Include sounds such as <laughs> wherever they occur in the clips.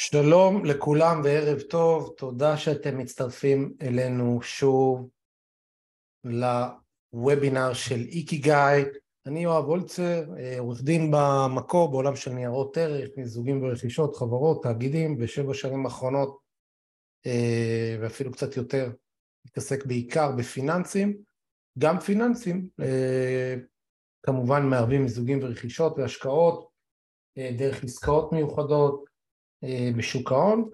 שלום לכולם וערב טוב, תודה שאתם מצטרפים אלינו שוב לוובינר של איקיגאי. אני יואב הולצר, עורך דין במקור בעולם של ניירות ערך, מיזוגים ורכישות, חברות, תאגידים, בשבע שנים האחרונות אה, ואפילו קצת יותר, מתעסק בעיקר בפיננסים, גם פיננסים, אה, כמובן מערבים מיזוגים ורכישות והשקעות, אה, דרך עסקאות מיוחדות, אה, בשוק ההון,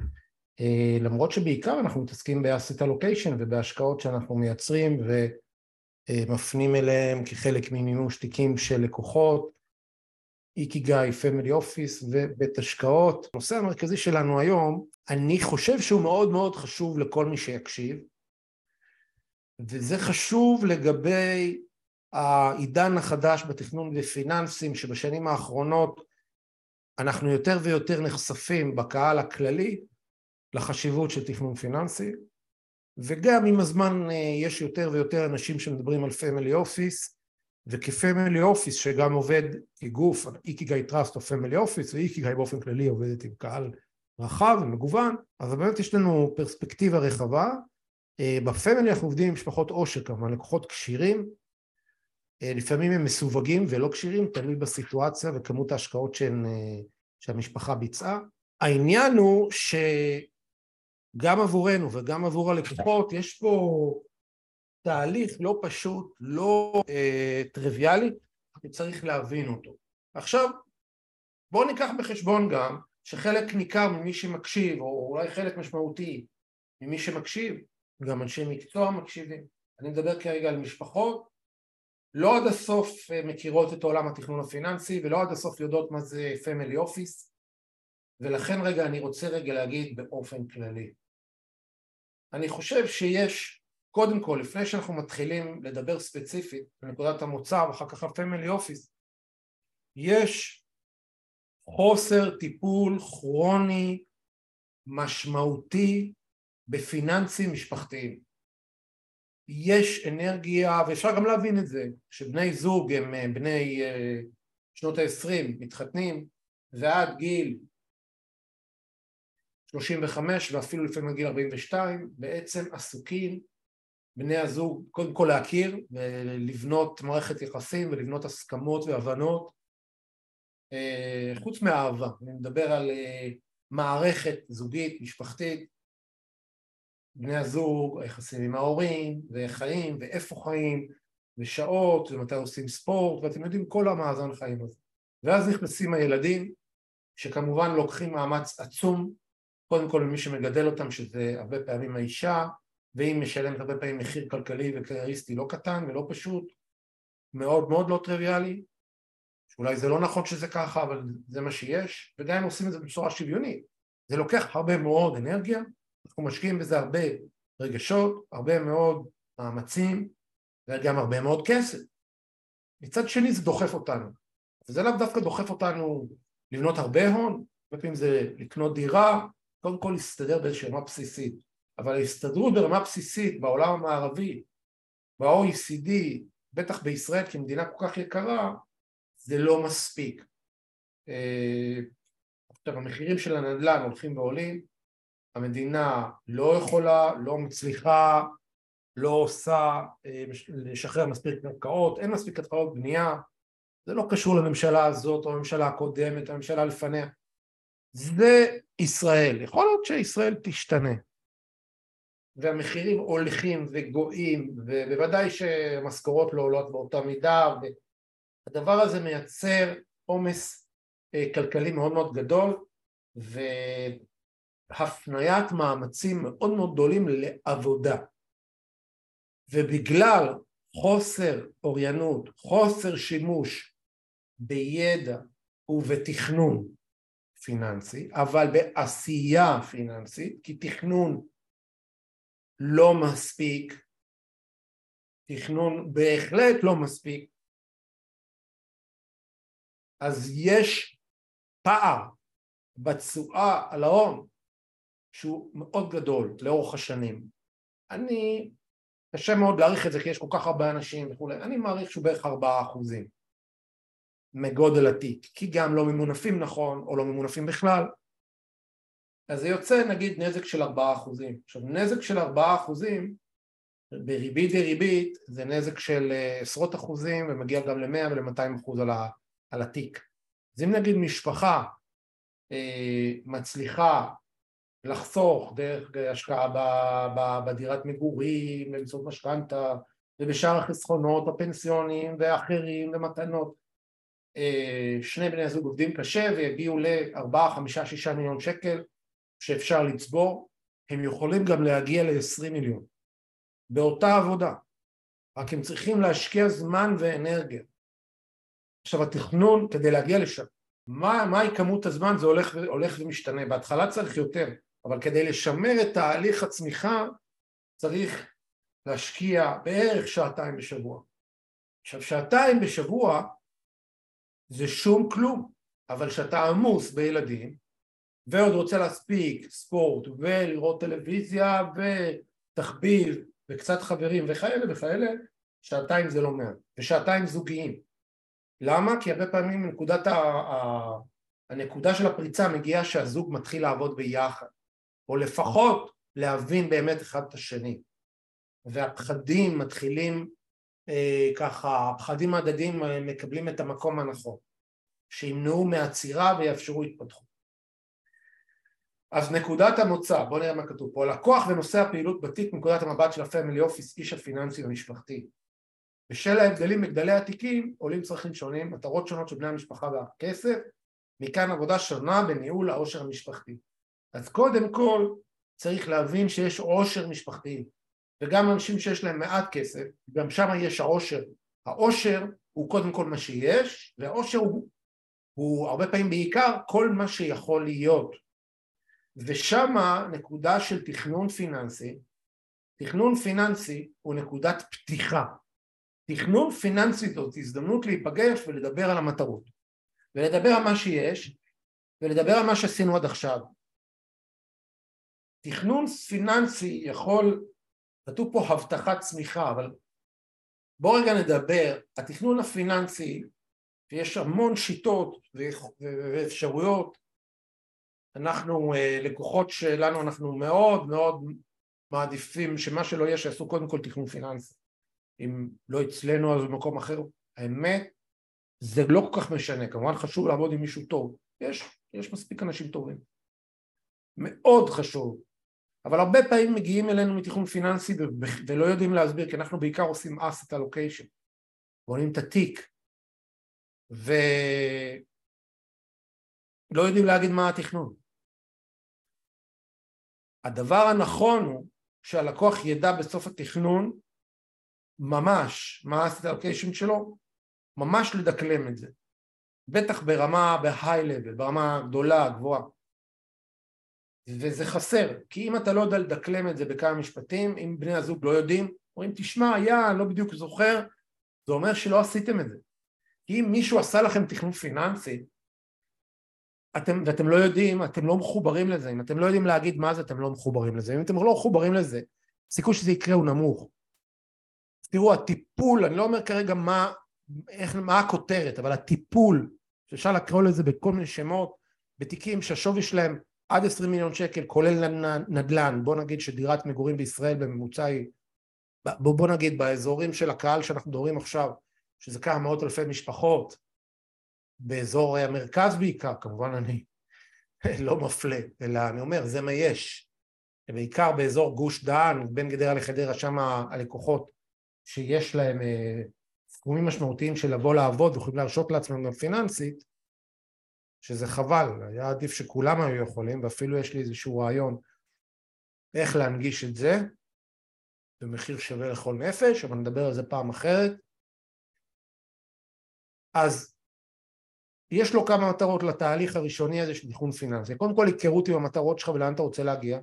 אה, למרות שבעיקר אנחנו מתעסקים ב asset allocation ובהשקעות שאנחנו מייצרים ומפנים אליהם כחלק ממימוש תיקים של לקוחות, איקיגאי, family office ובית השקעות. הנושא המרכזי שלנו היום, אני חושב שהוא מאוד מאוד חשוב לכל מי שיקשיב, וזה חשוב לגבי העידן החדש בתכנון ופיננסים שבשנים האחרונות אנחנו יותר ויותר נחשפים בקהל הכללי לחשיבות של תכנון פיננסי וגם עם הזמן אה, יש יותר ויותר אנשים שמדברים על family office וכ family office שגם עובד כגוף, איקיגאי טראסט או family office ואיקיגאי באופן כללי עובדת עם קהל רחב ומגוון אז באמת יש לנו פרספקטיבה רחבה. אה, בפמילי אנחנו עובדים עם משפחות עושר כמובן, לקוחות כשירים לפעמים הם מסווגים ולא כשירים, תלוי בסיטואציה וכמות ההשקעות שהן, אה, שהמשפחה ביצעה. העניין הוא שגם עבורנו וגם עבור הלקוחות יש פה תהליך לא פשוט, לא אה, טריוויאלי, צריך להבין אותו. עכשיו, בואו ניקח בחשבון גם שחלק ניכר ממי שמקשיב, או אולי חלק משמעותי ממי שמקשיב, גם אנשי מקצוע מקשיבים. אני מדבר כרגע על משפחות לא עד הסוף אה, מכירות את עולם התכנון הפיננסי ולא עד הסוף יודעות מה זה family office ולכן רגע אני רוצה רגע להגיד באופן כללי. אני חושב שיש קודם כל לפני שאנחנו מתחילים לדבר ספציפית בנקודת המוצא ואחר כך ה family office יש חוסר טיפול כרוני משמעותי בפיננסים משפחתיים יש אנרגיה, ואפשר גם להבין את זה, שבני זוג הם אה, בני אה, שנות ה-20 מתחתנים ועד גיל 35 ואפילו לפעמים גיל 42 בעצם עסוקים בני הזוג קודם כל להכיר ולבנות מערכת יחסים ולבנות הסכמות והבנות אה, חוץ מהאהבה, אני מדבר על מערכת זוגית, משפחתית בני הזוג, היחסים עם ההורים, וחיים, ואיפה חיים, ושעות, ומתי עושים ספורט, ואתם יודעים כל המאזן חיים הזה. ואז נכנסים הילדים, שכמובן לוקחים מאמץ עצום, קודם כל למי שמגדל אותם, שזה הרבה פעמים האישה, והיא משלמת הרבה פעמים מחיר כלכלי וקרייריסטי לא קטן ולא פשוט, מאוד מאוד לא טריוויאלי, שאולי זה לא נכון שזה ככה, אבל זה מה שיש, וגם אם עושים את זה בצורה שוויונית. זה לוקח הרבה מאוד אנרגיה, אנחנו משקיעים בזה הרבה רגשות, הרבה מאוד מאמצים וגם הרבה מאוד כסף. מצד שני זה דוחף אותנו, וזה לאו דווקא דוחף אותנו לבנות הרבה הון, הרבה פעמים זה לקנות דירה, קודם כל להסתדר באיזושהי רמה בסיסית, אבל ההסתדרות ברמה בסיסית בעולם המערבי, ב-OECD, בטח בישראל כמדינה כל כך יקרה, זה לא מספיק. אה, עכשיו המחירים של הנדל"ן הולכים ועולים, המדינה לא יכולה, לא מצליחה, לא עושה, אה, לשחרר מספיק קרקעות, אין מספיק קרקעות בנייה, זה לא קשור לממשלה הזאת או לממשלה הקודמת, הממשלה לפניה, זה ישראל, יכול להיות שישראל תשתנה. והמחירים הולכים וגואים ובוודאי שמשכורות לא עולות באותה מידה והדבר הזה מייצר עומס אה, כלכלי מאוד מאוד גדול ו... הפניית מאמצים מאוד מאוד גדולים לעבודה. ובגלל חוסר אוריינות, חוסר שימוש בידע ובתכנון פיננסי, אבל בעשייה פיננסית, כי תכנון לא מספיק, תכנון בהחלט לא מספיק, אז יש פער בתשואה על ההון שהוא מאוד גדול לאורך השנים. אני, קשה מאוד להעריך את זה כי יש כל כך הרבה אנשים וכולי, אני מעריך שהוא בערך ארבעה אחוזים מגודל התיק, כי גם לא ממונפים נכון או לא ממונפים בכלל, אז זה יוצא נגיד נזק של ארבעה אחוזים. עכשיו נזק של ארבעה אחוזים בריבית דריבית זה נזק של אה, עשרות אחוזים ומגיע גם למאה ולמאתיים אחוז על, על התיק. אז אם נגיד משפחה אה, מצליחה לחסוך דרך השקעה ב, ב, בדירת מגורים, באמצעות משכנתה ובשאר החסכונות הפנסיוניים ואחרים ומתנות. אה, שני בני הזוג עובדים קשה ויגיעו לארבעה, חמישה, שישה מיליון שקל שאפשר לצבור, הם יכולים גם להגיע ל-20 מיליון. באותה עבודה, רק הם צריכים להשקיע זמן ואנרגיה. עכשיו התכנון כדי להגיע לשם, מה, מהי כמות הזמן זה הולך, הולך ומשתנה, בהתחלה צריך יותר, אבל כדי לשמר את תהליך הצמיחה צריך להשקיע בערך שעתיים בשבוע. עכשיו שעתיים בשבוע זה שום כלום, אבל כשאתה עמוס בילדים ועוד רוצה להספיק ספורט ולראות טלוויזיה ותחביב וקצת חברים וכאלה וכאלה, שעתיים זה לא מעט, ושעתיים זוגיים. למה? כי הרבה פעמים נקודת ה... הנקודה של הפריצה מגיעה שהזוג מתחיל לעבוד ביחד, או לפחות להבין באמת אחד את השני. והפחדים מתחילים אה, ככה, הפחדים ההדדיים אה, מקבלים את המקום הנכון, שימנעו מעצירה ויאפשרו התפתחות. אז נקודת המוצא, בואו נראה מה כתוב פה, לקוח ונושא הפעילות בתיק מנקודת המבט של הפמילי אופיס, איש הפיננסי המשפחתי. בשל ההבדלים בגדלי התיקים עולים צרכים שונים, מטרות שונות של בני המשפחה והכסף, מכאן עבודה שונה בניהול העושר המשפחתי. אז קודם כל צריך להבין שיש עושר משפחתי, וגם אנשים שיש להם מעט כסף, גם שם יש העושר. העושר הוא קודם כל מה שיש, והעושר הוא, הוא הרבה פעמים בעיקר כל מה שיכול להיות. ושמה נקודה של תכנון פיננסי, תכנון פיננסי הוא נקודת פתיחה. תכנון פיננסי זאת הזדמנות להיפגש ולדבר על המטרות, ולדבר על מה שיש, ולדבר על מה שעשינו עד עכשיו. תכנון פיננסי יכול, כתוב פה הבטחת צמיחה, אבל בואו רגע נדבר, התכנון הפיננסי, ויש המון שיטות ואפשרויות. אנחנו אה, לקוחות שלנו אנחנו מאוד מאוד מעדיפים שמה שלא יהיה שיעשו קודם כל תכנון פיננסי. אם לא אצלנו אז במקום אחר. האמת זה לא כל כך משנה. כמובן חשוב לעבוד עם מישהו טוב. יש, יש מספיק אנשים טובים. מאוד חשוב אבל הרבה פעמים מגיעים אלינו מתכנון פיננסי ולא יודעים להסביר כי אנחנו בעיקר עושים asset allocation. בונים את התיק. ולא יודעים להגיד מה התכנון. הדבר הנכון הוא שהלקוח ידע בסוף התכנון ממש מה ה-asset allocation שלו, ממש לדקלם את זה, בטח ברמה ב-high level, ברמה גדולה, גבוהה. וזה חסר, כי אם אתה לא יודע לדקלם את זה בכמה משפטים, אם בני הזוג לא יודעים, אומרים תשמע, היה, אני לא בדיוק זוכר, זה אומר שלא עשיתם את זה. כי אם מישהו עשה לכם תכנון פיננסי, אתם, ואתם לא יודעים, אתם לא מחוברים לזה, אם אתם לא יודעים להגיד מה זה, אתם לא מחוברים לזה, אם אתם לא מחוברים לזה, הסיכוי שזה יקרה הוא נמוך. תראו, הטיפול, אני לא אומר כרגע מה, איך, מה הכותרת, אבל הטיפול, שאפשר לקרוא לזה בכל מיני שמות, בתיקים שהשווי שלהם עד 20 מיליון שקל, כולל נדל"ן, בוא נגיד שדירת מגורים בישראל בממוצע היא, בוא, נגיד באזורים של הקהל שאנחנו מדברים עכשיו, שזה כמה מאות אלפי משפחות, באזור המרכז בעיקר, כמובן אני <laughs> לא מפלה, אלא אני אומר, זה מה יש. בעיקר באזור גוש דן, בין גדרה לחדרה, שם הלקוחות שיש להם אה, סכומים משמעותיים של לבוא לעבוד ויכולים להרשות לעצמם גם פיננסית, שזה חבל, היה עדיף שכולם היו יכולים, ואפילו יש לי איזשהו רעיון איך להנגיש את זה במחיר שווה לכל נפש, אבל נדבר על זה פעם אחרת. אז יש לו כמה מטרות לתהליך הראשוני הזה של תכנון פיננסי. קודם כל היכרות עם המטרות שלך ולאן אתה רוצה להגיע,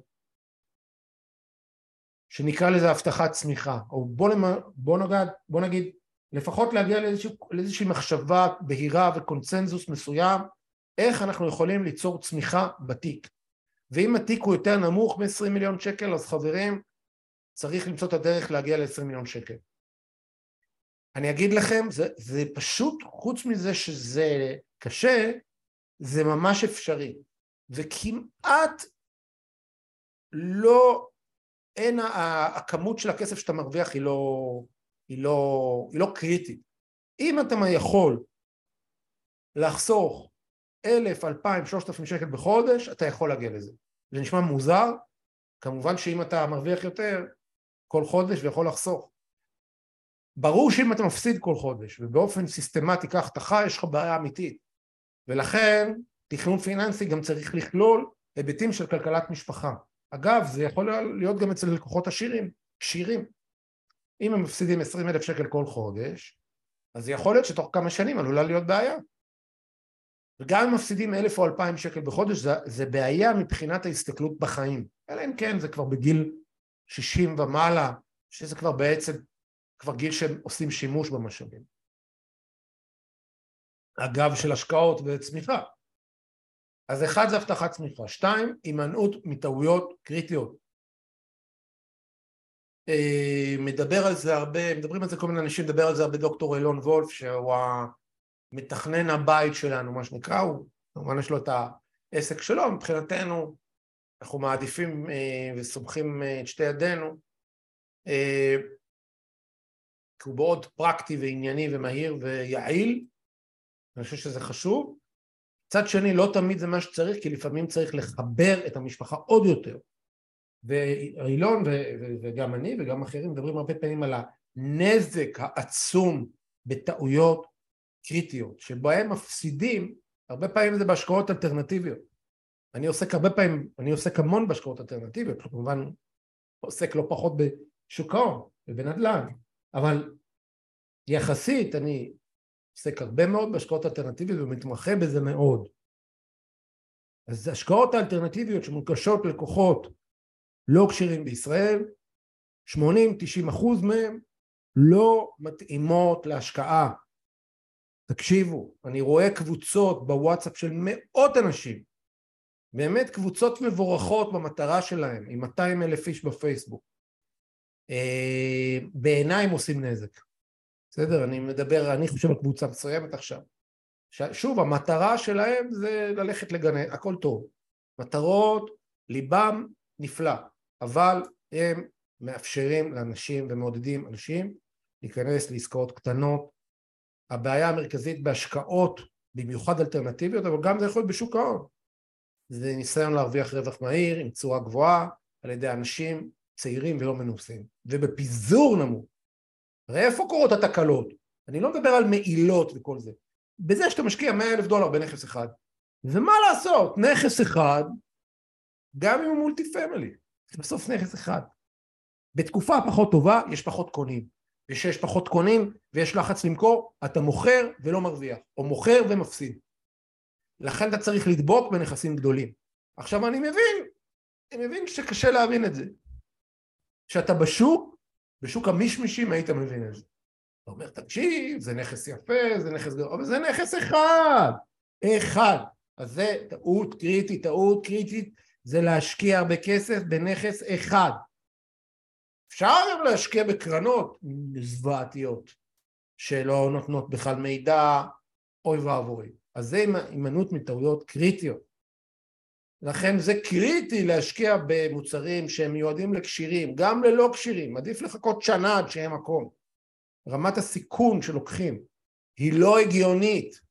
שנקרא לזה הבטחת צמיחה, או בוא, למ... בוא, נגד, בוא נגיד לפחות להגיע לאיזושה, לאיזושהי מחשבה בהירה וקונצנזוס מסוים איך אנחנו יכולים ליצור צמיחה בתיק. ואם התיק הוא יותר נמוך מ-20 מיליון שקל אז חברים צריך למצוא את הדרך להגיע ל-20 מיליון שקל. אני אגיד לכם, זה, זה פשוט, חוץ מזה שזה קשה, זה ממש אפשרי. וכמעט לא, אין, הכמות של הכסף שאתה מרוויח היא לא, היא לא, היא לא קריטית. אם אתה יכול לחסוך אלף, אלפיים, שלושת אלפים שקל בחודש, אתה יכול להגיע לזה. זה נשמע מוזר, כמובן שאם אתה מרוויח יותר כל חודש ויכול לחסוך. ברור שאם אתה מפסיד כל חודש ובאופן סיסטמטי כך אתה חי, יש לך בעיה אמיתית. ולכן תכנון פיננסי גם צריך לכלול היבטים של כלכלת משפחה. אגב, זה יכול להיות גם אצל לקוחות עשירים, כשירים. אם הם מפסידים עשרים אלף שקל כל חודש, אז יכול להיות שתוך כמה שנים עלולה להיות בעיה. וגם אם מפסידים אלף או אלפיים שקל בחודש, זה, זה בעיה מבחינת ההסתכלות בחיים. אלא אם כן זה כבר בגיל שישים ומעלה, שזה כבר בעצם, כבר גיל שהם עושים שימוש במשאבים. אגב של השקעות וצמיחה. אז אחד זה הבטחת צמיחה, שתיים, הימנעות מטעויות קריטיות. אה, מדבר על זה הרבה, מדברים על זה כל מיני אנשים, מדבר על זה הרבה דוקטור אילון וולף שהוא המתכנן הבית שלנו מה שנקרא, הוא כמובן יש לו את העסק שלו, מבחינתנו אנחנו מעדיפים אה, וסומכים אה, את שתי ידינו כי הוא מאוד פרקטי וענייני ומהיר ויעיל, אני חושב שזה חשוב. מצד שני לא תמיד זה מה שצריך כי לפעמים צריך לחבר את המשפחה עוד יותר ואילון וגם אני וגם אחרים מדברים הרבה פעמים על הנזק העצום בטעויות קריטיות שבהם מפסידים הרבה פעמים זה בהשקעות אלטרנטיביות אני עוסק הרבה פעמים, אני עוסק המון בהשקעות אלטרנטיביות כמובן עוסק לא פחות בשוק ההון ובנדל"ן אבל יחסית אני עוסק הרבה מאוד בהשקעות אלטרנטיביות ומתמחה בזה מאוד אז השקעות האלטרנטיביות שמונקשות ללקוחות לא כשירים בישראל, 80-90 אחוז מהם לא מתאימות להשקעה. תקשיבו, אני רואה קבוצות בוואטסאפ של מאות אנשים, באמת קבוצות מבורכות במטרה שלהם, עם 200 אלף איש בפייסבוק. אה, בעיניי הם עושים נזק. בסדר? אני מדבר, אני חושב על קבוצה מסוימת עכשיו. שוב, המטרה שלהם זה ללכת לגני, הכל טוב. מטרות, ליבם נפלא. אבל הם מאפשרים לאנשים ומעודדים אנשים להיכנס לעסקאות קטנות. הבעיה המרכזית בהשקעות, במיוחד אלטרנטיביות, אבל גם זה יכול להיות בשוק ההון. זה ניסיון להרוויח רווח מהיר עם תשואה גבוהה על ידי אנשים צעירים ולא מנוסים, ובפיזור נמוך. הרי איפה קורות התקלות? אני לא מדבר על מעילות וכל זה. בזה שאתה משקיע 100 אלף דולר בנכס אחד. ומה לעשות, נכס אחד, גם אם הוא מולטי פמילי, זה בסוף נכס אחד. בתקופה פחות טובה יש פחות קונים, וכשיש פחות קונים ויש לחץ למכור, אתה מוכר ולא מרוויח, או מוכר ומפסיד. לכן אתה צריך לדבוק בנכסים גדולים. עכשיו אני מבין, אני מבין שקשה להבין את זה. כשאתה בשוק, בשוק המישמישים היית מבין את זה. אתה אומר, תקשיב, זה נכס יפה, זה נכס גדול, אבל זה נכס אחד, אחד. אז זה טעות קריטית, טעות קריטית זה להשקיע הרבה כסף בנכס אחד. אפשר גם להשקיע בקרנות זוועתיות שלא נותנות בכלל מידע, אוי ואבוי. אז זה הימנעות מטעויות קריטיות. לכן זה קריטי להשקיע במוצרים שהם מיועדים לקשירים, גם ללא קשירים, עדיף לחכות שנה עד שיהיה מקום. רמת הסיכון שלוקחים היא לא הגיונית.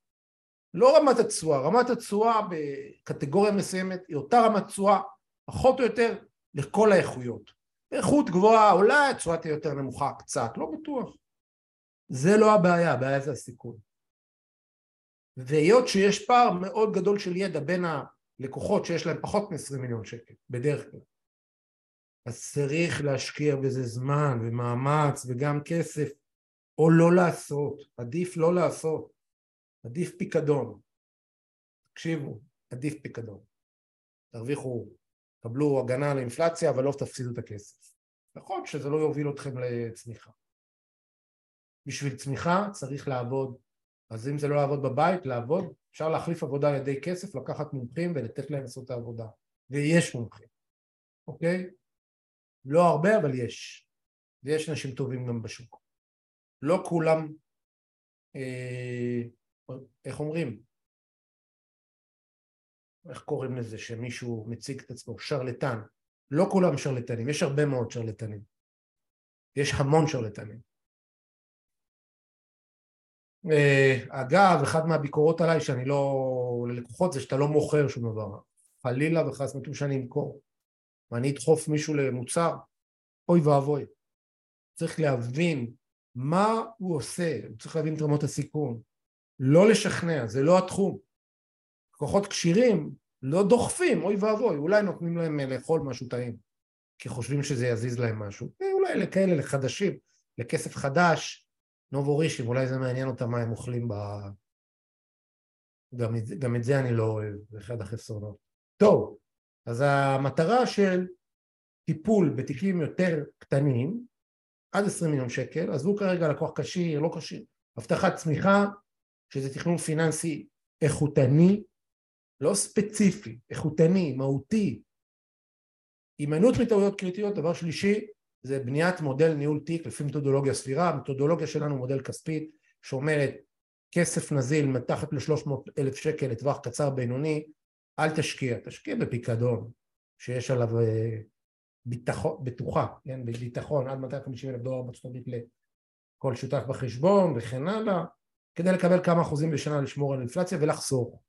לא רמת התשואה, רמת התשואה בקטגוריה מסוימת היא אותה רמת תשואה פחות או יותר לכל האיכויות. איכות גבוהה, אולי התשואה תהיה יותר נמוכה קצת, לא בטוח. זה לא הבעיה, הבעיה זה הסיכון. והיות שיש פער מאוד גדול של ידע בין הלקוחות שיש להם פחות מ-20 מיליון שקל, בדרך כלל, אז צריך להשקיע בזה זמן ומאמץ וגם כסף, או לא לעשות, עדיף לא לעשות. עדיף פיקדון. תקשיבו, עדיף פיקדון. תרוויחו, קבלו הגנה על האינפלציה, אבל לא תפסידו את הכסף. נכון שזה לא יוביל אתכם לצמיחה. בשביל צמיחה צריך לעבוד. אז אם זה לא לעבוד בבית, לעבוד, אפשר להחליף עבודה על ידי כסף, לקחת מומחים ולתת להם לעשות את העבודה. ויש מומחים, אוקיי? לא הרבה, אבל יש. ויש אנשים טובים גם בשוק. לא כולם אה, איך אומרים? איך קוראים לזה שמישהו מציג את עצמו? שרלטן. לא כולם שרלטנים, יש הרבה מאוד שרלטנים. יש המון שרלטנים. אה, אגב, אחת מהביקורות עליי שאני לא... ללקוחות זה שאתה לא מוכר שום דבר. חלילה וחס מתאים שאני אמכור. ואני אדחוף מישהו למוצר, אוי ואבוי. צריך להבין מה הוא עושה, הוא צריך להבין את רמות הסיכון. לא לשכנע, זה לא התחום. לקוחות כשירים לא דוחפים, אוי ואבוי, אולי נותנים להם לאכול משהו טעים, כי חושבים שזה יזיז להם משהו. אה, אולי לכאלה, לחדשים, לכסף חדש, נובורישים, אולי זה מעניין אותם מה הם אוכלים ב... גם, גם את זה אני לא אוהב, זה אחד החסרונות. טוב, אז המטרה של טיפול בתיקים יותר קטנים, עד 20 מיליון שקל, עזבו כרגע לקוח כשיר, לא כשיר, הבטחת צמיחה, שזה תכנון פיננסי איכותני, לא ספציפי, איכותני, מהותי, הימנעות מטעויות קריטיות, דבר שלישי זה בניית מודל ניהול תיק לפי מתודולוגיה סבירה, המתודולוגיה שלנו מודל כספית שאומרת כסף נזיל מתחת ל-300 אלף שקל לטווח קצר בינוני, אל תשקיע, תשקיע בפיקדון שיש עליו אה, ביטחון, בטוחה, כן, בביטחון עד 250 אלף דולר בארצות הברית לכל שותף בחשבון וכן הלאה, כדי לקבל כמה אחוזים בשנה לשמור על אינפלציה ולחסוך.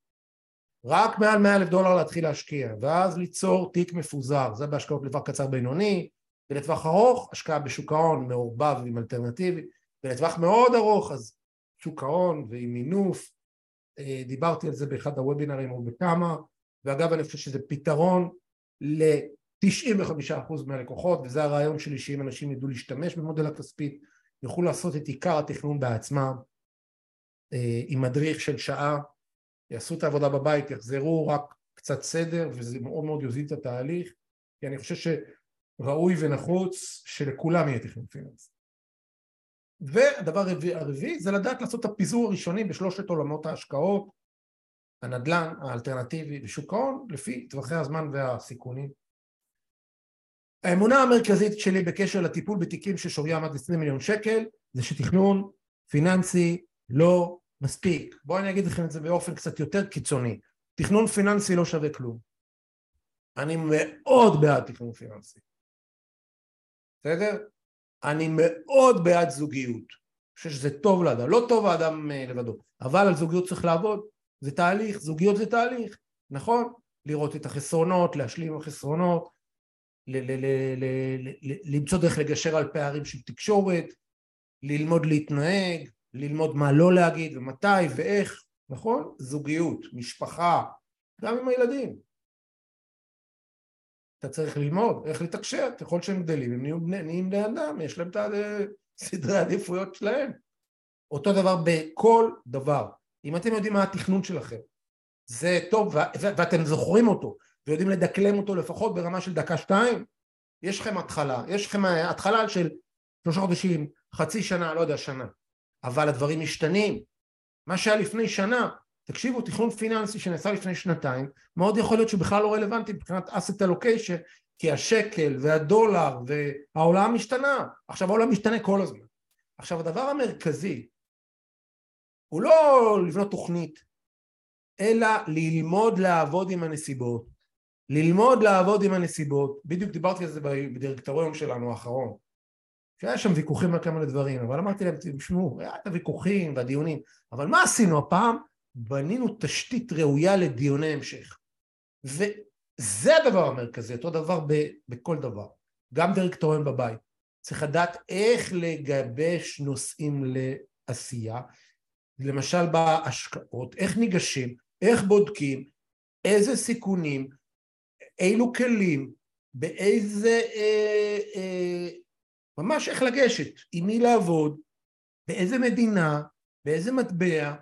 רק מעל 100 אלף דולר להתחיל להשקיע, ואז ליצור תיק מפוזר, זה בהשקעות לטווח קצר בינוני, ולטווח ארוך השקעה בשוק ההון מעורבב עם אלטרנטיבי, ולטווח מאוד ארוך אז שוק ההון ועם מינוף, אה, דיברתי על זה באחד הוובינרים או בכמה, ואגב אני חושב שזה פתרון ל-95% מהלקוחות, וזה הרעיון שלי שאם אנשים ידעו להשתמש במודל הכספית, יוכלו לעשות את עיקר התכנון בעצמם, אה, עם מדריך של שעה, יעשו את העבודה בבית, יחזרו רק קצת סדר, וזה מאוד מאוד יוזיל את התהליך, כי אני חושב שראוי ונחוץ שלכולם יהיה תכנון פיננסי. והדבר הרביעי זה לדעת לעשות את הפיזור הראשוני בשלושת עולמות ההשקעות, הנדל"ן, האלטרנטיבי ושוק ההון, לפי טווחי הזמן והסיכונים. האמונה המרכזית שלי בקשר לטיפול בתיקים ששוריים עד 20 מיליון שקל זה שתכנון פיננסי לא מספיק. בואו אני אגיד לכם את זה באופן קצת יותר קיצוני. תכנון פיננסי לא שווה כלום. אני מאוד בעד תכנון פיננסי. בסדר? אני מאוד בעד זוגיות. אני חושב שזה טוב לאדם, לא טוב האדם אה, לבדו, אבל על זוגיות צריך לעבוד, זה תהליך, זוגיות זה תהליך, נכון? לראות את החסרונות, להשלים החסרונות, למצוא דרך לגשר על פערים של תקשורת, ללמוד להתנהג, ללמוד מה לא להגיד ומתי ואיך, נכון? זוגיות, משפחה, גם עם הילדים. אתה צריך ללמוד איך לתקשר, ככל שהם גדלים, הם נהיים בני, אדם, יש להם את <laughs> סדרי העדיפויות שלהם. אותו דבר בכל דבר. אם אתם יודעים מה התכנון שלכם, זה טוב, ואתם זוכרים אותו, ויודעים לדקלם אותו לפחות ברמה של דקה-שתיים, יש לכם התחלה, יש לכם התחלה של שלושה חודשים, חצי שנה, לא יודע, שנה. אבל הדברים משתנים. מה שהיה לפני שנה, תקשיבו, תכנון פיננסי שנעשה לפני שנתיים, מאוד יכול להיות שהוא בכלל לא רלוונטי מבחינת asset allocation, כי השקל והדולר והעולם משתנה. עכשיו העולם משתנה כל הזמן. עכשיו הדבר המרכזי הוא לא לבנות תוכנית, אלא ללמוד לעבוד עם הנסיבות. ללמוד לעבוד עם הנסיבות, בדיוק דיברתי על זה בדירקטוריון שלנו האחרון, שהיה שם ויכוחים על כמה דברים, אבל אמרתי להם, תשמעו, היה את הוויכוחים והדיונים, אבל מה עשינו הפעם? בנינו תשתית ראויה לדיוני המשך. וזה הדבר המרכזי, אותו דבר ב, בכל דבר. גם דירקטוריון בבית. צריך לדעת איך לגבש נושאים לעשייה, למשל בהשקעות, איך ניגשים, איך בודקים, איזה סיכונים, אילו כלים, באיזה אה, אה, ממש איך לגשת, עם מי לעבוד, באיזה מדינה, באיזה מטבע,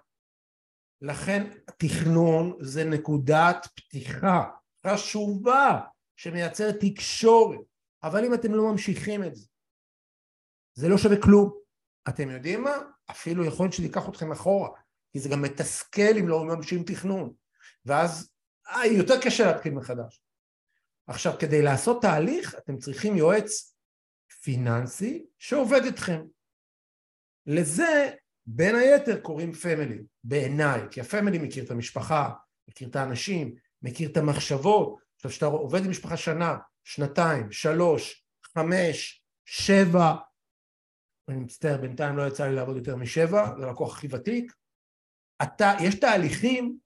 לכן תכנון זה נקודת פתיחה חשובה שמייצרת תקשורת, אבל אם אתם לא ממשיכים את זה, זה לא שווה כלום. אתם יודעים מה? אפילו יכול להיות שזה ייקח אתכם אחורה, כי זה גם מתסכל אם לא ממשיכים תכנון, ואז אה, יותר קשה להתחיל מחדש. עכשיו, כדי לעשות תהליך, אתם צריכים יועץ פיננסי שעובד איתכם. לזה בין היתר קוראים פמילי, בעיניי, כי הפמילי מכיר את המשפחה, מכיר את האנשים, מכיר את המחשבות. עכשיו כשאתה עובד עם משפחה שנה, שנתיים, שלוש, חמש, שבע, אני מצטער, בינתיים לא יצא לי לעבוד יותר משבע, זה הלקוח הכי ותיק, אתה, יש תהליכים,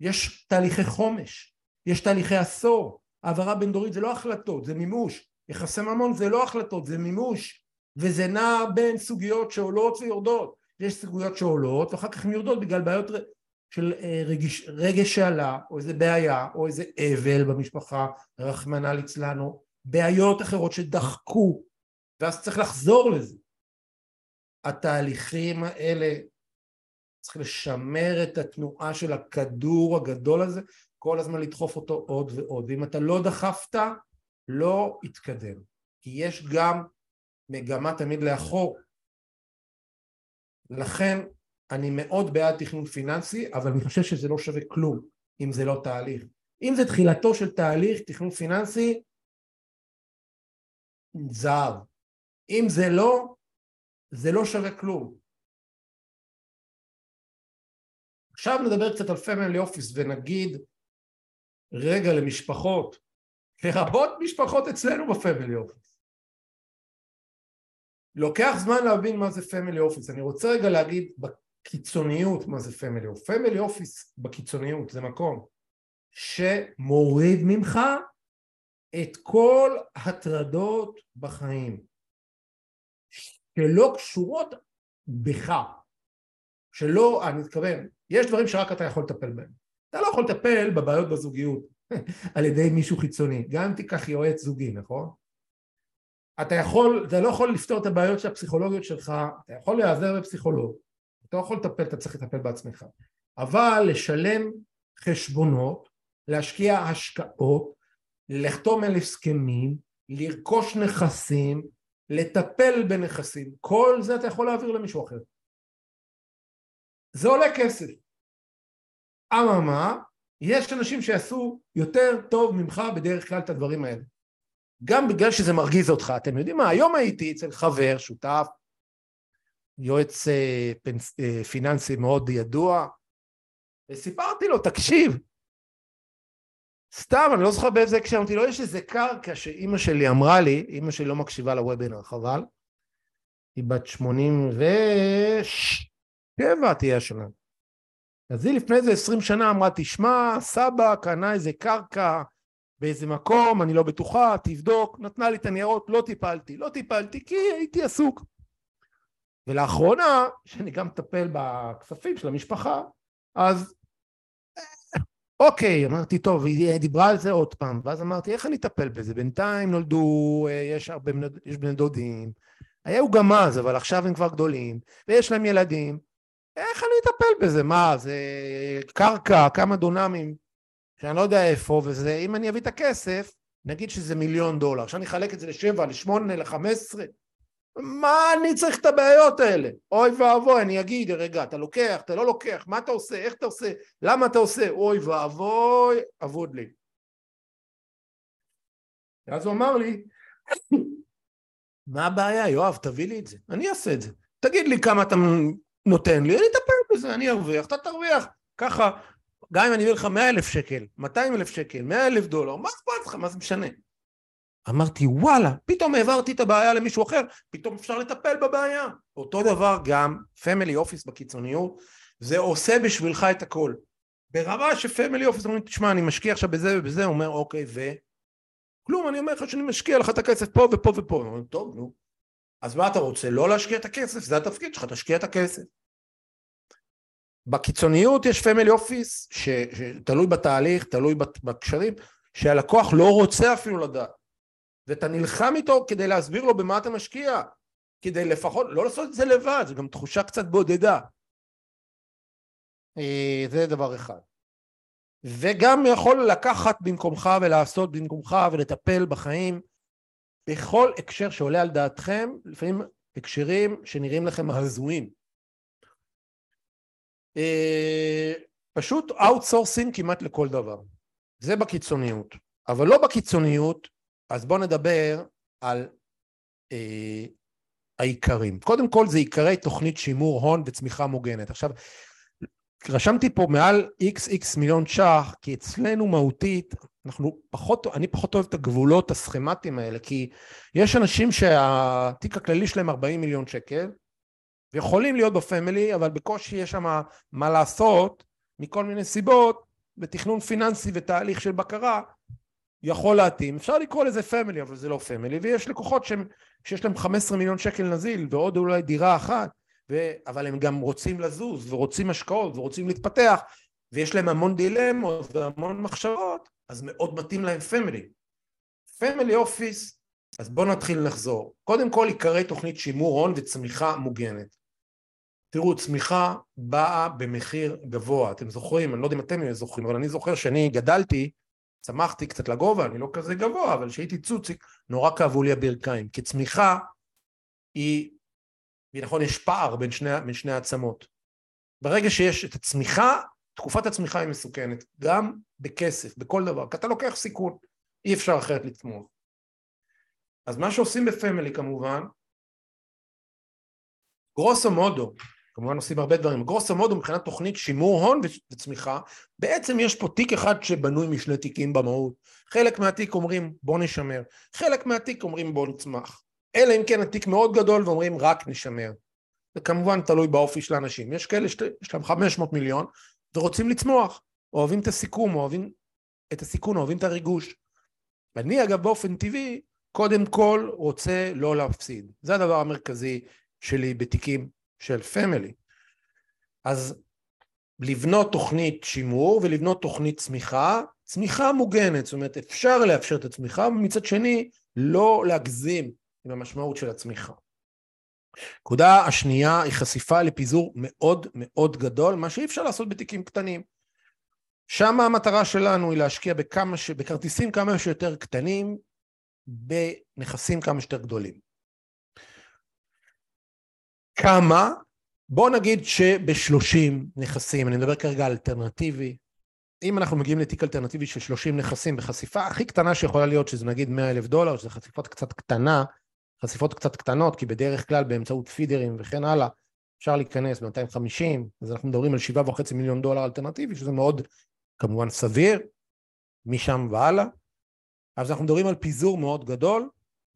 יש תהליכי חומש, יש תהליכי עשור, העברה בין דורית זה לא החלטות, זה מימוש, יחסי ממון זה לא החלטות, זה מימוש, וזה נע בין סוגיות שעולות ויורדות, יש סוגיות שעולות ואחר כך הן יורדות בגלל בעיות של אה, רגש, רגש שעלה, או איזה בעיה, או איזה אבל במשפחה, רחמנא ליצלנו, בעיות אחרות שדחקו, ואז צריך לחזור לזה. התהליכים האלה, צריך לשמר את התנועה של הכדור הגדול הזה, כל הזמן לדחוף אותו עוד ועוד, ואם אתה לא דחפת, לא יתקדם, כי יש גם מגמה תמיד לאחור. לכן אני מאוד בעד תכנון פיננסי, אבל אני חושב שזה לא שווה כלום אם זה לא תהליך. אם זה תחילתו של תהליך תכנון פיננסי, זהב. אם זה לא, זה לא שווה כלום. עכשיו נדבר קצת על פמילי אופיס ונגיד רגע למשפחות, לרבות משפחות אצלנו ב family office. לוקח זמן להבין מה זה family office, אני רוצה רגע להגיד קיצוניות מה זה family office. family office בקיצוניות זה מקום שמוריד ממך את כל הטרדות בחיים שלא קשורות בך שלא, אני מתכוון, יש דברים שרק אתה יכול לטפל בהם אתה לא יכול לטפל בבעיות בזוגיות על ידי מישהו חיצוני, גם אם תיקח יועץ זוגי, נכון? אתה יכול, אתה לא יכול לפתור את הבעיות של הפסיכולוגיות שלך, אתה יכול להיעזר בפסיכולוג, אתה לא יכול לטפל, אתה צריך לטפל בעצמך. אבל לשלם חשבונות, להשקיע השקעות, לחתום על הסכמים, לרכוש נכסים, לטפל בנכסים, כל זה אתה יכול להעביר למישהו אחר. זה עולה כסף. אממה, יש אנשים שיעשו יותר טוב ממך בדרך כלל את הדברים האלה. גם בגלל שזה מרגיז אותך. אתם יודעים מה, היום הייתי אצל חבר, שותף, יועץ אה, פנס, אה, פיננסי מאוד ידוע, וסיפרתי לו, תקשיב, סתם, אני לא זוכר באיזה הקשר, אמרתי לו, יש איזה קרקע שאימא שלי אמרה לי, אימא שלי לא מקשיבה לוובינר, חבל, היא בת שמונים ושבע תהיה השנה. אז היא לפני איזה עשרים שנה אמרה, תשמע, סבא קנה איזה קרקע באיזה מקום, אני לא בטוחה, תבדוק, נתנה לי את הניירות, לא טיפלתי, לא טיפלתי כי הייתי עסוק. ולאחרונה, שאני גם מטפל בכספים של המשפחה, אז אוקיי, אמרתי, טוב, היא דיברה על זה עוד פעם, ואז אמרתי, איך אני אטפל בזה? בינתיים נולדו, אה, יש הרבה יש בני דודים, היו גם אז, אבל עכשיו הם כבר גדולים, ויש להם ילדים, איך אני אטפל בזה? מה, זה קרקע, כמה דונמים, שאני לא יודע איפה, וזה, אם אני אביא את הכסף, נגיד שזה מיליון דולר, עכשיו אני אחלק את זה לשבע, לשמונה, לחמש עשרה, מה אני צריך את הבעיות האלה? אוי ואבוי, אני אגיד, רגע, אתה לוקח, אתה לא לוקח, מה אתה עושה, איך אתה עושה, למה אתה עושה, אוי ואבוי, אבוד לי. ואז הוא אמר לי, <coughs> מה הבעיה, יואב, תביא לי את זה, אני אעשה את זה. תגיד לי כמה אתה נותן לי, אני אטפל בזה, אני ארוויח, אתה תרוויח. ככה, גם אם אני אביא לך מאה אלף שקל, מאתיים אלף שקל, מאה אלף דולר, מה אכפת לך, מה זה משנה? אמרתי וואלה, פתאום העברתי את הבעיה למישהו אחר, פתאום אפשר לטפל בבעיה. אותו דבר גם פמילי אופיס בקיצוניות, זה עושה בשבילך את הכל. ברמה ש family office אומרים, תשמע, אני משקיע עכשיו בזה ובזה, הוא אומר, אוקיי, ו... כלום, אני אומר לך שאני משקיע לך את הכסף פה ופה ופה. הוא אומר, טוב, נו. אז מה אתה רוצה? לא להשקיע את הכסף, זה התפקיד שלך, תשקיע את הכסף. בקיצוניות יש family office, שתלוי בתהליך, תלוי בקשרים, שהלקוח לא רוצה אפילו לדעת. ואתה נלחם איתו כדי להסביר לו במה אתה משקיע, כדי לפחות, לא לעשות את זה לבד, זו גם תחושה קצת בודדה. אה, זה דבר אחד. וגם יכול לקחת במקומך ולעשות במקומך ולטפל בחיים בכל הקשר שעולה על דעתכם, לפעמים הקשרים שנראים לכם הזויים. אה, פשוט outsourcing כמעט לכל דבר. זה בקיצוניות. אבל לא בקיצוניות אז בואו נדבר על אה, העיקרים. קודם כל זה עיקרי תוכנית שימור הון וצמיחה מוגנת. עכשיו, רשמתי פה מעל XX מיליון ש"ח, כי אצלנו מהותית, אנחנו פחות, אני פחות אוהב את הגבולות הסכמטיים האלה, כי יש אנשים שהתיק הכללי שלהם 40 מיליון שקל, ויכולים להיות ב family, אבל בקושי יש שם מה לעשות, מכל מיני סיבות, בתכנון פיננסי ותהליך של בקרה, יכול להתאים. אפשר לקרוא לזה family, אבל זה לא family, ויש לקוחות שהם, שיש להם 15 מיליון שקל נזיל, ועוד אולי דירה אחת, ו... אבל הם גם רוצים לזוז, ורוצים השקעות, ורוצים להתפתח, ויש להם המון דילמות והמון מחשבות, אז מאוד מתאים להם family. family office, אז בואו נתחיל לחזור. קודם כל עיקרי תוכנית שימור הון וצמיחה מוגנת. תראו, צמיחה באה במחיר גבוה. אתם זוכרים, אני לא יודע אם אתם זוכרים, אבל אני זוכר שאני גדלתי, צמחתי קצת לגובה, אני לא כזה גבוה, אבל כשהייתי צוציק, נורא כאבו לי הברכיים. כי צמיחה היא, היא נכון, יש פער בין שני, בין שני העצמות. ברגע שיש את הצמיחה, תקופת הצמיחה היא מסוכנת, גם בכסף, בכל דבר, כי אתה לוקח סיכון, אי אפשר אחרת לתמוך. אז מה שעושים בפמילי כמובן, גרוסו מודו, כמובן עושים הרבה דברים, גרוסו מודו מבחינת תוכנית שימור הון וצמיחה, בעצם יש פה תיק אחד שבנוי משני תיקים במהות, חלק מהתיק אומרים בוא נשמר, חלק מהתיק אומרים בוא נצמח, אלא אם כן התיק מאוד גדול ואומרים רק נשמר, זה כמובן תלוי באופי של האנשים, יש כאלה שיש להם 500 מיליון ורוצים לצמוח, אוהבים את הסיכום, אוהבים את הסיכון, אוהבים את הריגוש. אני אגב באופן טבעי, קודם כל רוצה לא להפסיד. זה הדבר המרכזי שלי בתיקים של פמילי. אז לבנות תוכנית שימור ולבנות תוכנית צמיחה, צמיחה מוגנת, זאת אומרת אפשר לאפשר את הצמיחה, ומצד שני לא להגזים עם המשמעות של הצמיחה. נקודה השנייה היא חשיפה לפיזור מאוד מאוד גדול, מה שאי אפשר לעשות בתיקים קטנים. שם המטרה שלנו היא להשקיע בכמה ש... בכרטיסים כמה שיותר קטנים, בנכסים כמה שיותר גדולים. כמה? בוא נגיד שב-30 נכסים, אני מדבר כרגע על אלטרנטיבי, אם אנחנו מגיעים לתיק אלטרנטיבי של 30 נכסים בחשיפה הכי קטנה שיכולה להיות, שזה נגיד 100 אלף דולר, שזה חשיפות קצת קטנה, חשיפות קצת קטנות, כי בדרך כלל באמצעות פידרים וכן הלאה, אפשר להיכנס ב-250, אז אנחנו מדברים על 7.5 מיליון דולר אלטרנטיבי, שזה מאוד כמובן סביר, משם והלאה. אז אנחנו מדברים על פיזור מאוד גדול,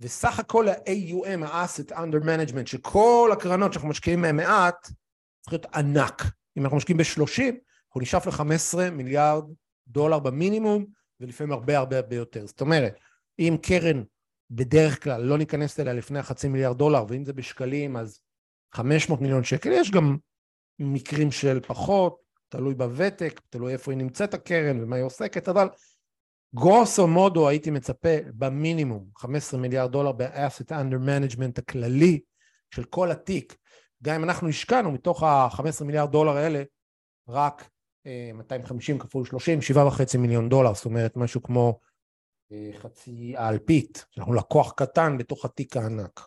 וסך הכל ה-AUM, ה-Asset Under Management, שכל הקרנות שאנחנו משקיעים מהן מעט, צריך להיות ענק. אם אנחנו משקיעים ב-30, אנחנו נשאף ל-15 מיליארד דולר במינימום, ולפעמים הרבה הרבה הרבה יותר. זאת אומרת, אם קרן בדרך כלל לא ניכנס אליה לפני החצי מיליארד דולר, ואם זה בשקלים אז 500 מיליון שקל, יש גם מקרים של פחות, תלוי בוותק, תלוי איפה היא נמצאת הקרן ומה היא עוסקת, אבל גרוסו מודו הייתי מצפה במינימום 15 מיליארד דולר ב-asset under management הכללי של כל התיק, גם אם אנחנו השקענו מתוך ה-15 מיליארד דולר האלה רק 250 אה, כפול 30, 7.5 מיליון דולר, זאת אומרת משהו כמו אה, חצי האלפית, אנחנו לקוח קטן בתוך התיק הענק.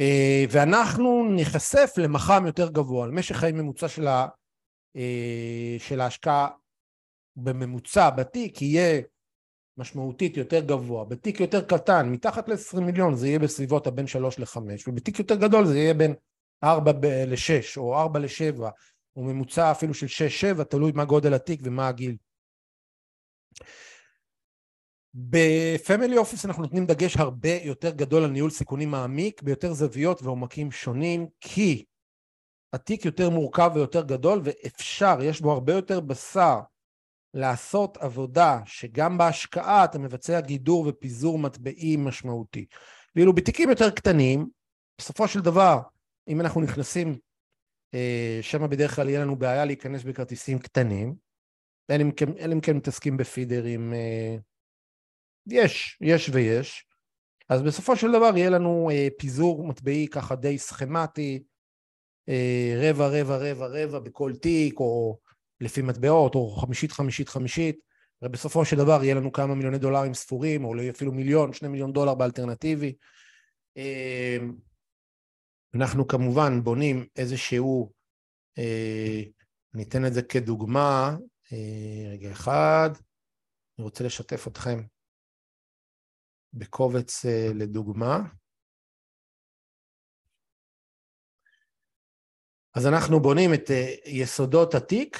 אה, ואנחנו ניחשף למח"מ יותר גבוה, על משך חיים ממוצע של, ה, של ההשקעה בממוצע בתיק יהיה משמעותית יותר גבוה, בתיק יותר קטן, מתחת ל-20 מיליון זה יהיה בסביבות הבין 3 ל-5, ובתיק יותר גדול זה יהיה בין 4 ל-6 או 4 ל-7, או ממוצע אפילו של 6-7, תלוי מה גודל התיק ומה הגיל. בפמילי אופיס אנחנו נותנים דגש הרבה יותר גדול על ניהול סיכונים מעמיק ביותר זוויות ועומקים שונים כי התיק יותר מורכב ויותר גדול ואפשר, יש בו הרבה יותר בשר לעשות עבודה שגם בהשקעה אתה מבצע גידור ופיזור מטבעים משמעותי. ואילו בתיקים יותר קטנים, בסופו של דבר, אם אנחנו נכנסים, אה, שם בדרך כלל יהיה לנו בעיה להיכנס בכרטיסים קטנים, אלא אם כן, כן מתעסקים בפידרים, אה, יש, יש ויש. אז בסופו של דבר יהיה לנו אה, פיזור מטבעי ככה די סכמטי, רבע, רבע, רבע, רבע בכל תיק, או לפי מטבעות, או חמישית, חמישית, חמישית, ובסופו של דבר יהיה לנו כמה מיליוני דולרים ספורים, או אפילו מיליון, שני מיליון דולר באלטרנטיבי. אמ, אנחנו כמובן בונים איזשהו, אה, אני אתן את זה כדוגמה, אה, רגע אחד, אני רוצה לשתף אתכם בקובץ אה, לדוגמה. אז אנחנו בונים את יסודות התיק,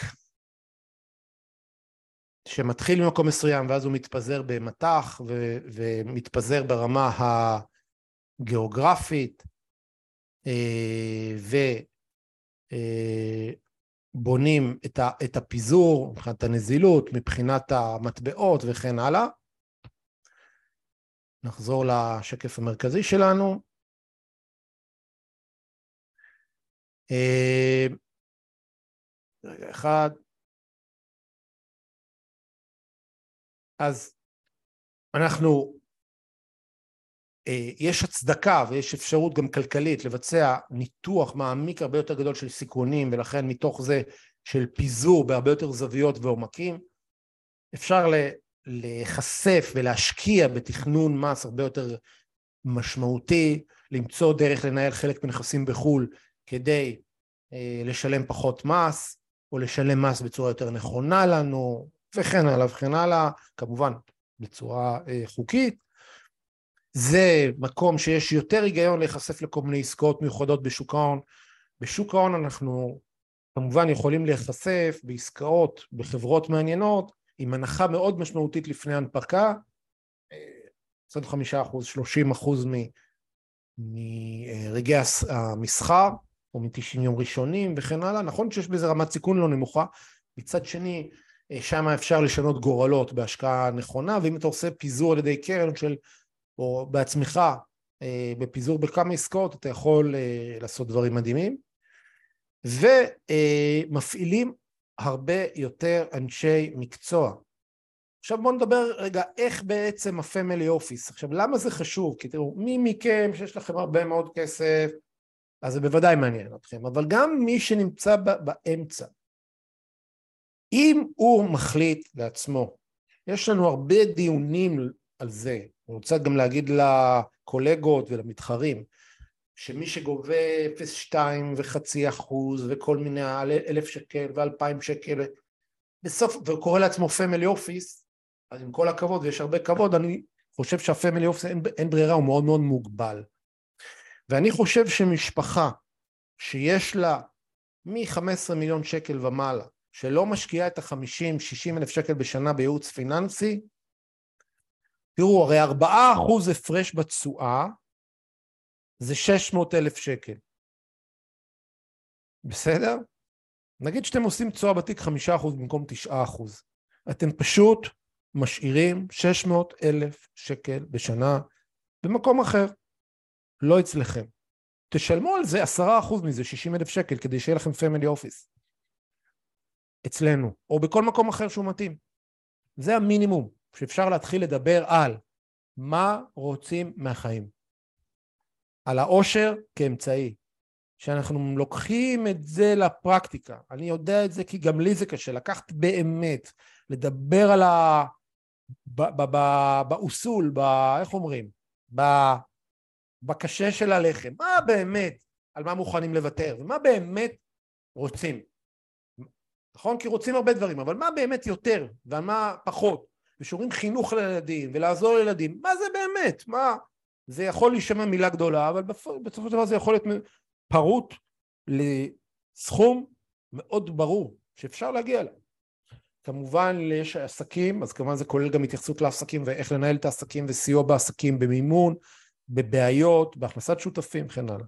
שמתחיל ממקום מסוים ואז הוא מתפזר במטח ו- ומתפזר ברמה הגיאוגרפית אה, ובונים אה, את, ה- את הפיזור מבחינת הנזילות, מבחינת המטבעות וכן הלאה. נחזור לשקף המרכזי שלנו. אה, רגע אחד. אז אנחנו, אה, יש הצדקה ויש אפשרות גם כלכלית לבצע ניתוח מעמיק הרבה יותר גדול של סיכונים ולכן מתוך זה של פיזור בהרבה יותר זוויות ועומקים אפשר להיחשף ולהשקיע בתכנון מס הרבה יותר משמעותי, למצוא דרך לנהל חלק מנכסים בחו"ל כדי אה, לשלם פחות מס או לשלם מס בצורה יותר נכונה לנו וכן הלאה וכן הלאה, כמובן בצורה אה, חוקית. זה מקום שיש יותר היגיון להיחשף לכל מיני עסקאות מיוחדות בשוק ההון. בשוק ההון אנחנו כמובן יכולים להיחשף בעסקאות בחברות מעניינות עם הנחה מאוד משמעותית לפני הנפקה, 25 אחוז, 30 אחוז מרגעי המסחר או מ-90 יום ראשונים וכן הלאה, נכון שיש בזה רמת סיכון לא נמוכה, מצד שני שם אפשר לשנות גורלות בהשקעה נכונה, ואם אתה עושה פיזור על ידי קרן של, או בעצמך אה, בפיזור בכמה עסקאות, אתה יכול אה, לעשות דברים מדהימים. ומפעילים הרבה יותר אנשי מקצוע. עכשיו בואו נדבר רגע איך בעצם הפמילי אופיס. עכשיו למה זה חשוב? כי תראו, מי מכם שיש לכם הרבה מאוד כסף, אז זה בוודאי מעניין אתכם, אבל גם מי שנמצא באמצע, אם הוא מחליט לעצמו, יש לנו הרבה דיונים על זה, אני רוצה גם להגיד לקולגות ולמתחרים, שמי שגובה 0.2 וחצי אחוז וכל מיני אלף שקל ואלפיים שקל בסוף, וקורא לעצמו family office, אז עם כל הכבוד, ויש הרבה כבוד, אני חושב שה family office אין, אין ברירה, הוא מאוד מאוד מוגבל. ואני חושב שמשפחה שיש לה מ-15 מיליון שקל ומעלה, שלא משקיעה את ה-50-60 אלף שקל בשנה בייעוץ פיננסי, תראו, הרי 4% הפרש בתשואה זה 600 אלף שקל. בסדר? נגיד שאתם עושים תשואה בתיק 5% במקום 9%. אתם פשוט משאירים 600 אלף שקל בשנה במקום אחר, לא אצלכם. תשלמו על זה 10% מזה, 60 אלף שקל, כדי שיהיה לכם פמילי אופיס. אצלנו, או בכל מקום אחר שהוא מתאים. זה המינימום שאפשר להתחיל לדבר על מה רוצים מהחיים. על העושר כאמצעי. שאנחנו לוקחים את זה לפרקטיקה. אני יודע את זה כי גם לי זה קשה, לקחת באמת, לדבר על ה... באוסול, ב... איך אומרים? ב... בקשה של הלחם. מה באמת, על מה מוכנים לוותר, ומה באמת רוצים. נכון? כי רוצים הרבה דברים, אבל מה באמת יותר ועל מה פחות? ושאומרים חינוך לילדים ולעזור לילדים, מה זה באמת? מה? זה יכול להישמע מילה גדולה, אבל בסופו של דבר זה יכול להיות פרוט לסכום מאוד ברור שאפשר להגיע אליו. כמובן יש עסקים, אז כמובן זה כולל גם התייחסות לעסקים ואיך לנהל את העסקים וסיוע בעסקים במימון, בבעיות, בהכנסת שותפים וכן הלאה.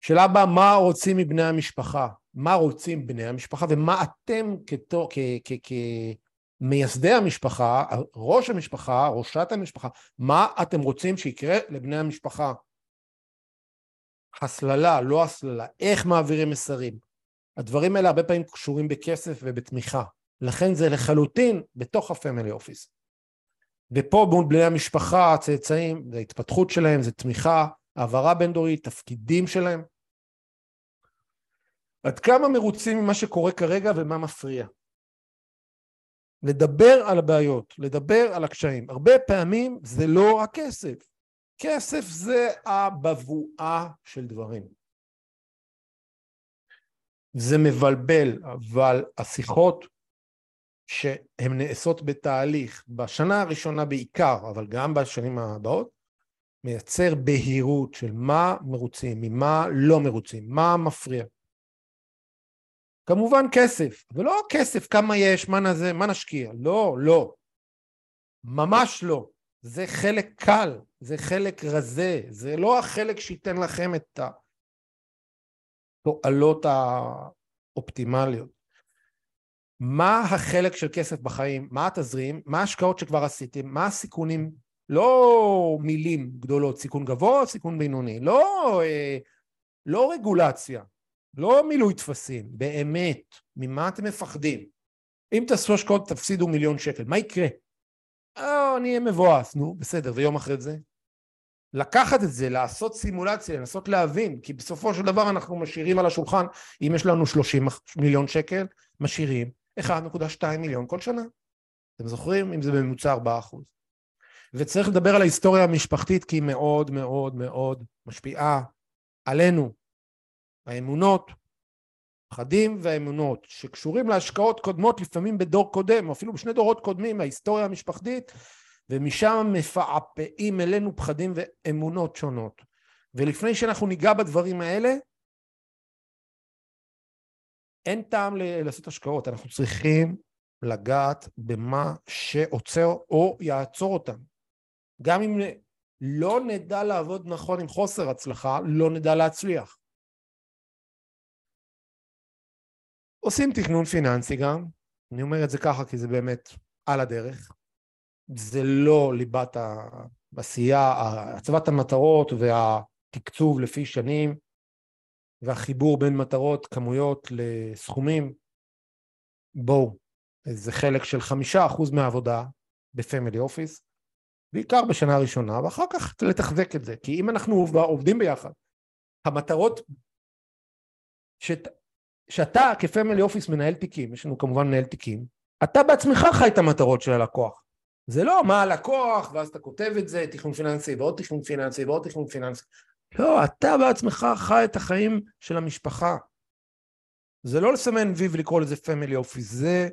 שאלה הבאה, מה רוצים מבני המשפחה? מה רוצים בני המשפחה ומה אתם כ, כ, כמייסדי המשפחה, ראש המשפחה, ראשת המשפחה, מה אתם רוצים שיקרה לבני המשפחה? הסללה, לא הסללה, איך מעבירים מסרים. הדברים האלה הרבה פעמים קשורים בכסף ובתמיכה. לכן זה לחלוטין בתוך הפמילי אופיס. ופה מול בני המשפחה, הצאצאים, זה ההתפתחות שלהם, זה תמיכה, העברה בין דורית, תפקידים שלהם. עד כמה מרוצים ממה שקורה כרגע ומה מפריע. לדבר על הבעיות, לדבר על הקשיים. הרבה פעמים זה לא הכסף. כסף זה הבבואה של דברים. זה מבלבל, אבל השיחות שהן נעשות בתהליך, בשנה הראשונה בעיקר, אבל גם בשנים הבאות, מייצר בהירות של מה מרוצים, ממה לא מרוצים, מה מפריע. כמובן כסף, ולא כסף, כמה יש, מה, נזה, מה נשקיע, לא, לא, ממש לא. זה חלק קל, זה חלק רזה, זה לא החלק שייתן לכם את התועלות האופטימליות. מה החלק של כסף בחיים, מה התזרים, מה ההשקעות שכבר עשיתם, מה הסיכונים, לא מילים גדולות, סיכון גבוה, סיכון בינוני, לא, אה, לא רגולציה, לא מילוי טפסים, באמת, ממה אתם מפחדים? אם תעשו השקעות תפסידו מיליון שקל, מה יקרה? אה, אני אהיה מבואס, נו, בסדר, ויום אחרי זה? לקחת את זה, לעשות סימולציה, לנסות להבין, כי בסופו של דבר אנחנו משאירים על השולחן, אם יש לנו 30 מיליון שקל, משאירים 1.2 מיליון כל שנה. אתם זוכרים? אם זה בממוצע 4 אחוז. וצריך לדבר על ההיסטוריה המשפחתית כי היא מאוד מאוד מאוד משפיעה עלינו. האמונות, הפחדים והאמונות שקשורים להשקעות קודמות לפעמים בדור קודם או אפילו בשני דורות קודמים מההיסטוריה המשפחתית ומשם מפעפעים אלינו פחדים ואמונות שונות. ולפני שאנחנו ניגע בדברים האלה, אין טעם לעשות השקעות, אנחנו צריכים לגעת במה שעוצר או יעצור אותם. גם אם לא נדע לעבוד נכון עם חוסר הצלחה, לא נדע להצליח. עושים תכנון פיננסי גם, אני אומר את זה ככה כי זה באמת על הדרך. זה לא ליבת העשייה, הצבת המטרות והתקצוב לפי שנים והחיבור בין מטרות, כמויות לסכומים. בואו, זה חלק של חמישה אחוז מהעבודה ב family office, בעיקר בשנה הראשונה, ואחר כך לתחזק את זה, כי אם אנחנו עובדים ביחד, המטרות, שאת, שאתה כ family office מנהל תיקים, יש לנו כמובן מנהל תיקים, אתה בעצמך חי את המטרות של הלקוח. זה לא מה הלקוח, ואז אתה כותב את זה, תכנון פיננסי ועוד תכנון פיננסי ועוד תכנון פיננסי. לא, אתה בעצמך חי את החיים של המשפחה. זה לא לסמן וי ולקרוא לזה פמילי אופיס, זה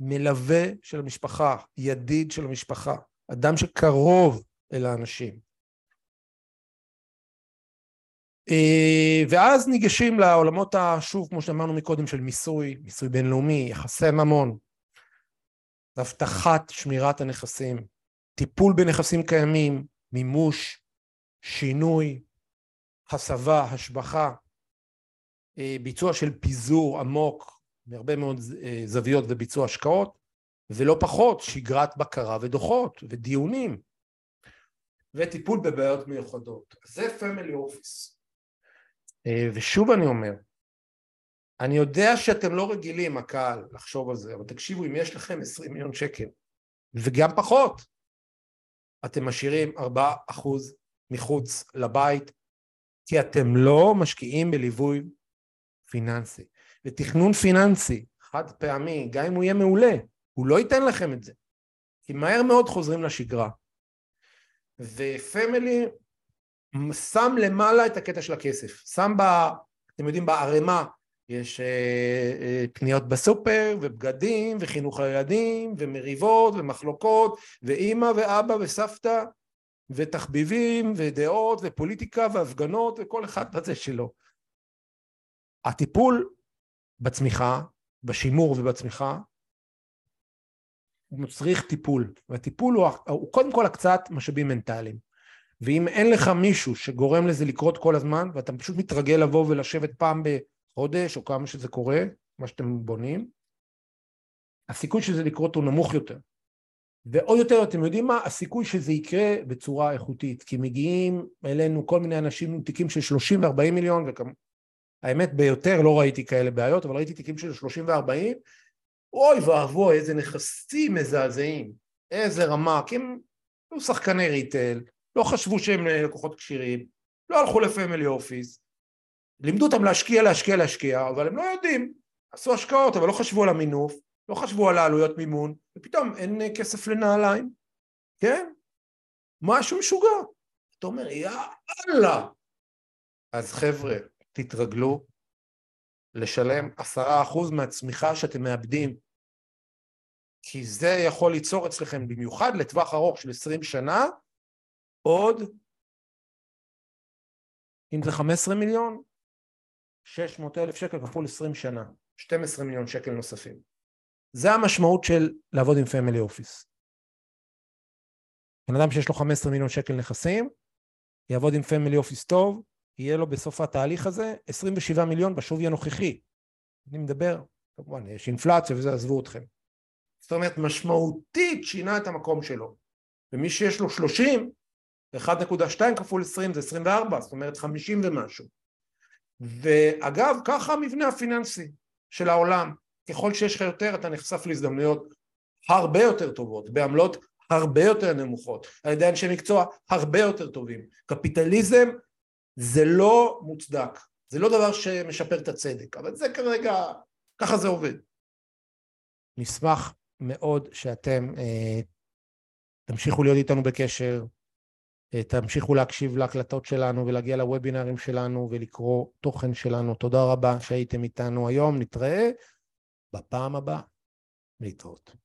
מלווה של המשפחה, ידיד של המשפחה, אדם שקרוב אל האנשים. אה, ואז ניגשים לעולמות, שוב, כמו שאמרנו מקודם, של מיסוי, מיסוי בינלאומי, יחסי ממון, הבטחת שמירת הנכסים, טיפול בנכסים קיימים, מימוש, שינוי, הסבה, השבחה, אה, ביצוע של פיזור עמוק מהרבה מאוד אה, זוויות וביצוע השקעות, ולא פחות שגרת בקרה ודוחות ודיונים, וטיפול בבעיות מיוחדות. זה פמילי אופיס. אה, ושוב אני אומר, אני יודע שאתם לא רגילים, הקהל, לחשוב על זה, אבל תקשיבו, אם יש לכם 20 מיליון שקל, וגם פחות, אתם משאירים 4% מחוץ לבית, כי אתם לא משקיעים בליווי פיננסי. ותכנון פיננסי, חד פעמי, גם אם הוא יהיה מעולה, הוא לא ייתן לכם את זה. כי מהר מאוד חוזרים לשגרה. ופמילי שם למעלה את הקטע של הכסף. שם ב... אתם יודעים, בערימה יש אה, אה, קניות בסופר, ובגדים, וחינוך לילדים, ומריבות, ומחלוקות, ואימא ואבא וסבתא, ותחביבים, ודעות, ופוליטיקה, והפגנות, וכל אחד בזה שלו. הטיפול בצמיחה, בשימור ובצמיחה, הוא צריך טיפול, והטיפול הוא, הוא קודם כל הקצת משאבים מנטליים. ואם אין לך מישהו שגורם לזה לקרות כל הזמן, ואתה פשוט מתרגל לבוא ולשבת פעם בחודש, או כמה שזה קורה, מה שאתם בונים, הסיכוי שזה לקרות הוא נמוך יותר. ועוד יותר, אתם יודעים מה? הסיכוי שזה יקרה בצורה איכותית, כי מגיעים אלינו כל מיני אנשים עם תיקים של 30 ו-40 מיליון, והאמת ביותר לא ראיתי כאלה בעיות, אבל ראיתי תיקים של 30 ו-40, אוי ואבוי, איזה נכסים מזעזעים, איזה רמה, כי הם היו שחקני ריטל, לא חשבו שהם לקוחות כשירים, לא הלכו לפמילי אופיס, לימדו אותם להשקיע, להשקיע, להשקיע, אבל הם לא יודעים, עשו השקעות, אבל לא חשבו על המינוף, לא חשבו על העלויות מימון, ופתאום אין כסף לנעליים, כן? משהו משוגע. אתה אומר, יאללה. אז חבר'ה, תתרגלו לשלם עשרה אחוז מהצמיחה שאתם מאבדים, כי זה יכול ליצור אצלכם, במיוחד לטווח ארוך של עשרים שנה, עוד, אם זה חמש עשרה מיליון, שש מאות אלף שקל כפול עשרים שנה. 12 מיליון שקל נוספים. זה המשמעות של לעבוד עם family office. בן אדם שיש לו 15 מיליון שקל נכסים, יעבוד עם family office טוב, יהיה לו בסוף התהליך הזה 27 מיליון בשווי הנוכחי. אני מדבר, כמובן, יש אינפלציה וזה, עזבו אתכם. זאת אומרת, משמעותית שינה את המקום שלו. ומי שיש לו 30, 1.2 כפול 20 זה 24, זאת אומרת 50 ומשהו. ואגב, ככה המבנה הפיננסי של העולם. ככל שיש לך יותר, אתה נחשף להזדמנויות הרבה יותר טובות, בעמלות הרבה יותר נמוכות, על ידי אנשי מקצוע הרבה יותר טובים. קפיטליזם זה לא מוצדק, זה לא דבר שמשפר את הצדק, אבל זה כרגע, ככה זה עובד. נשמח מאוד שאתם אה, תמשיכו להיות איתנו בקשר, תמשיכו להקשיב להקלטות שלנו ולהגיע לוובינרים שלנו ולקרוא תוכן שלנו. תודה רבה שהייתם איתנו היום, נתראה בפעם הבאה. להתראות.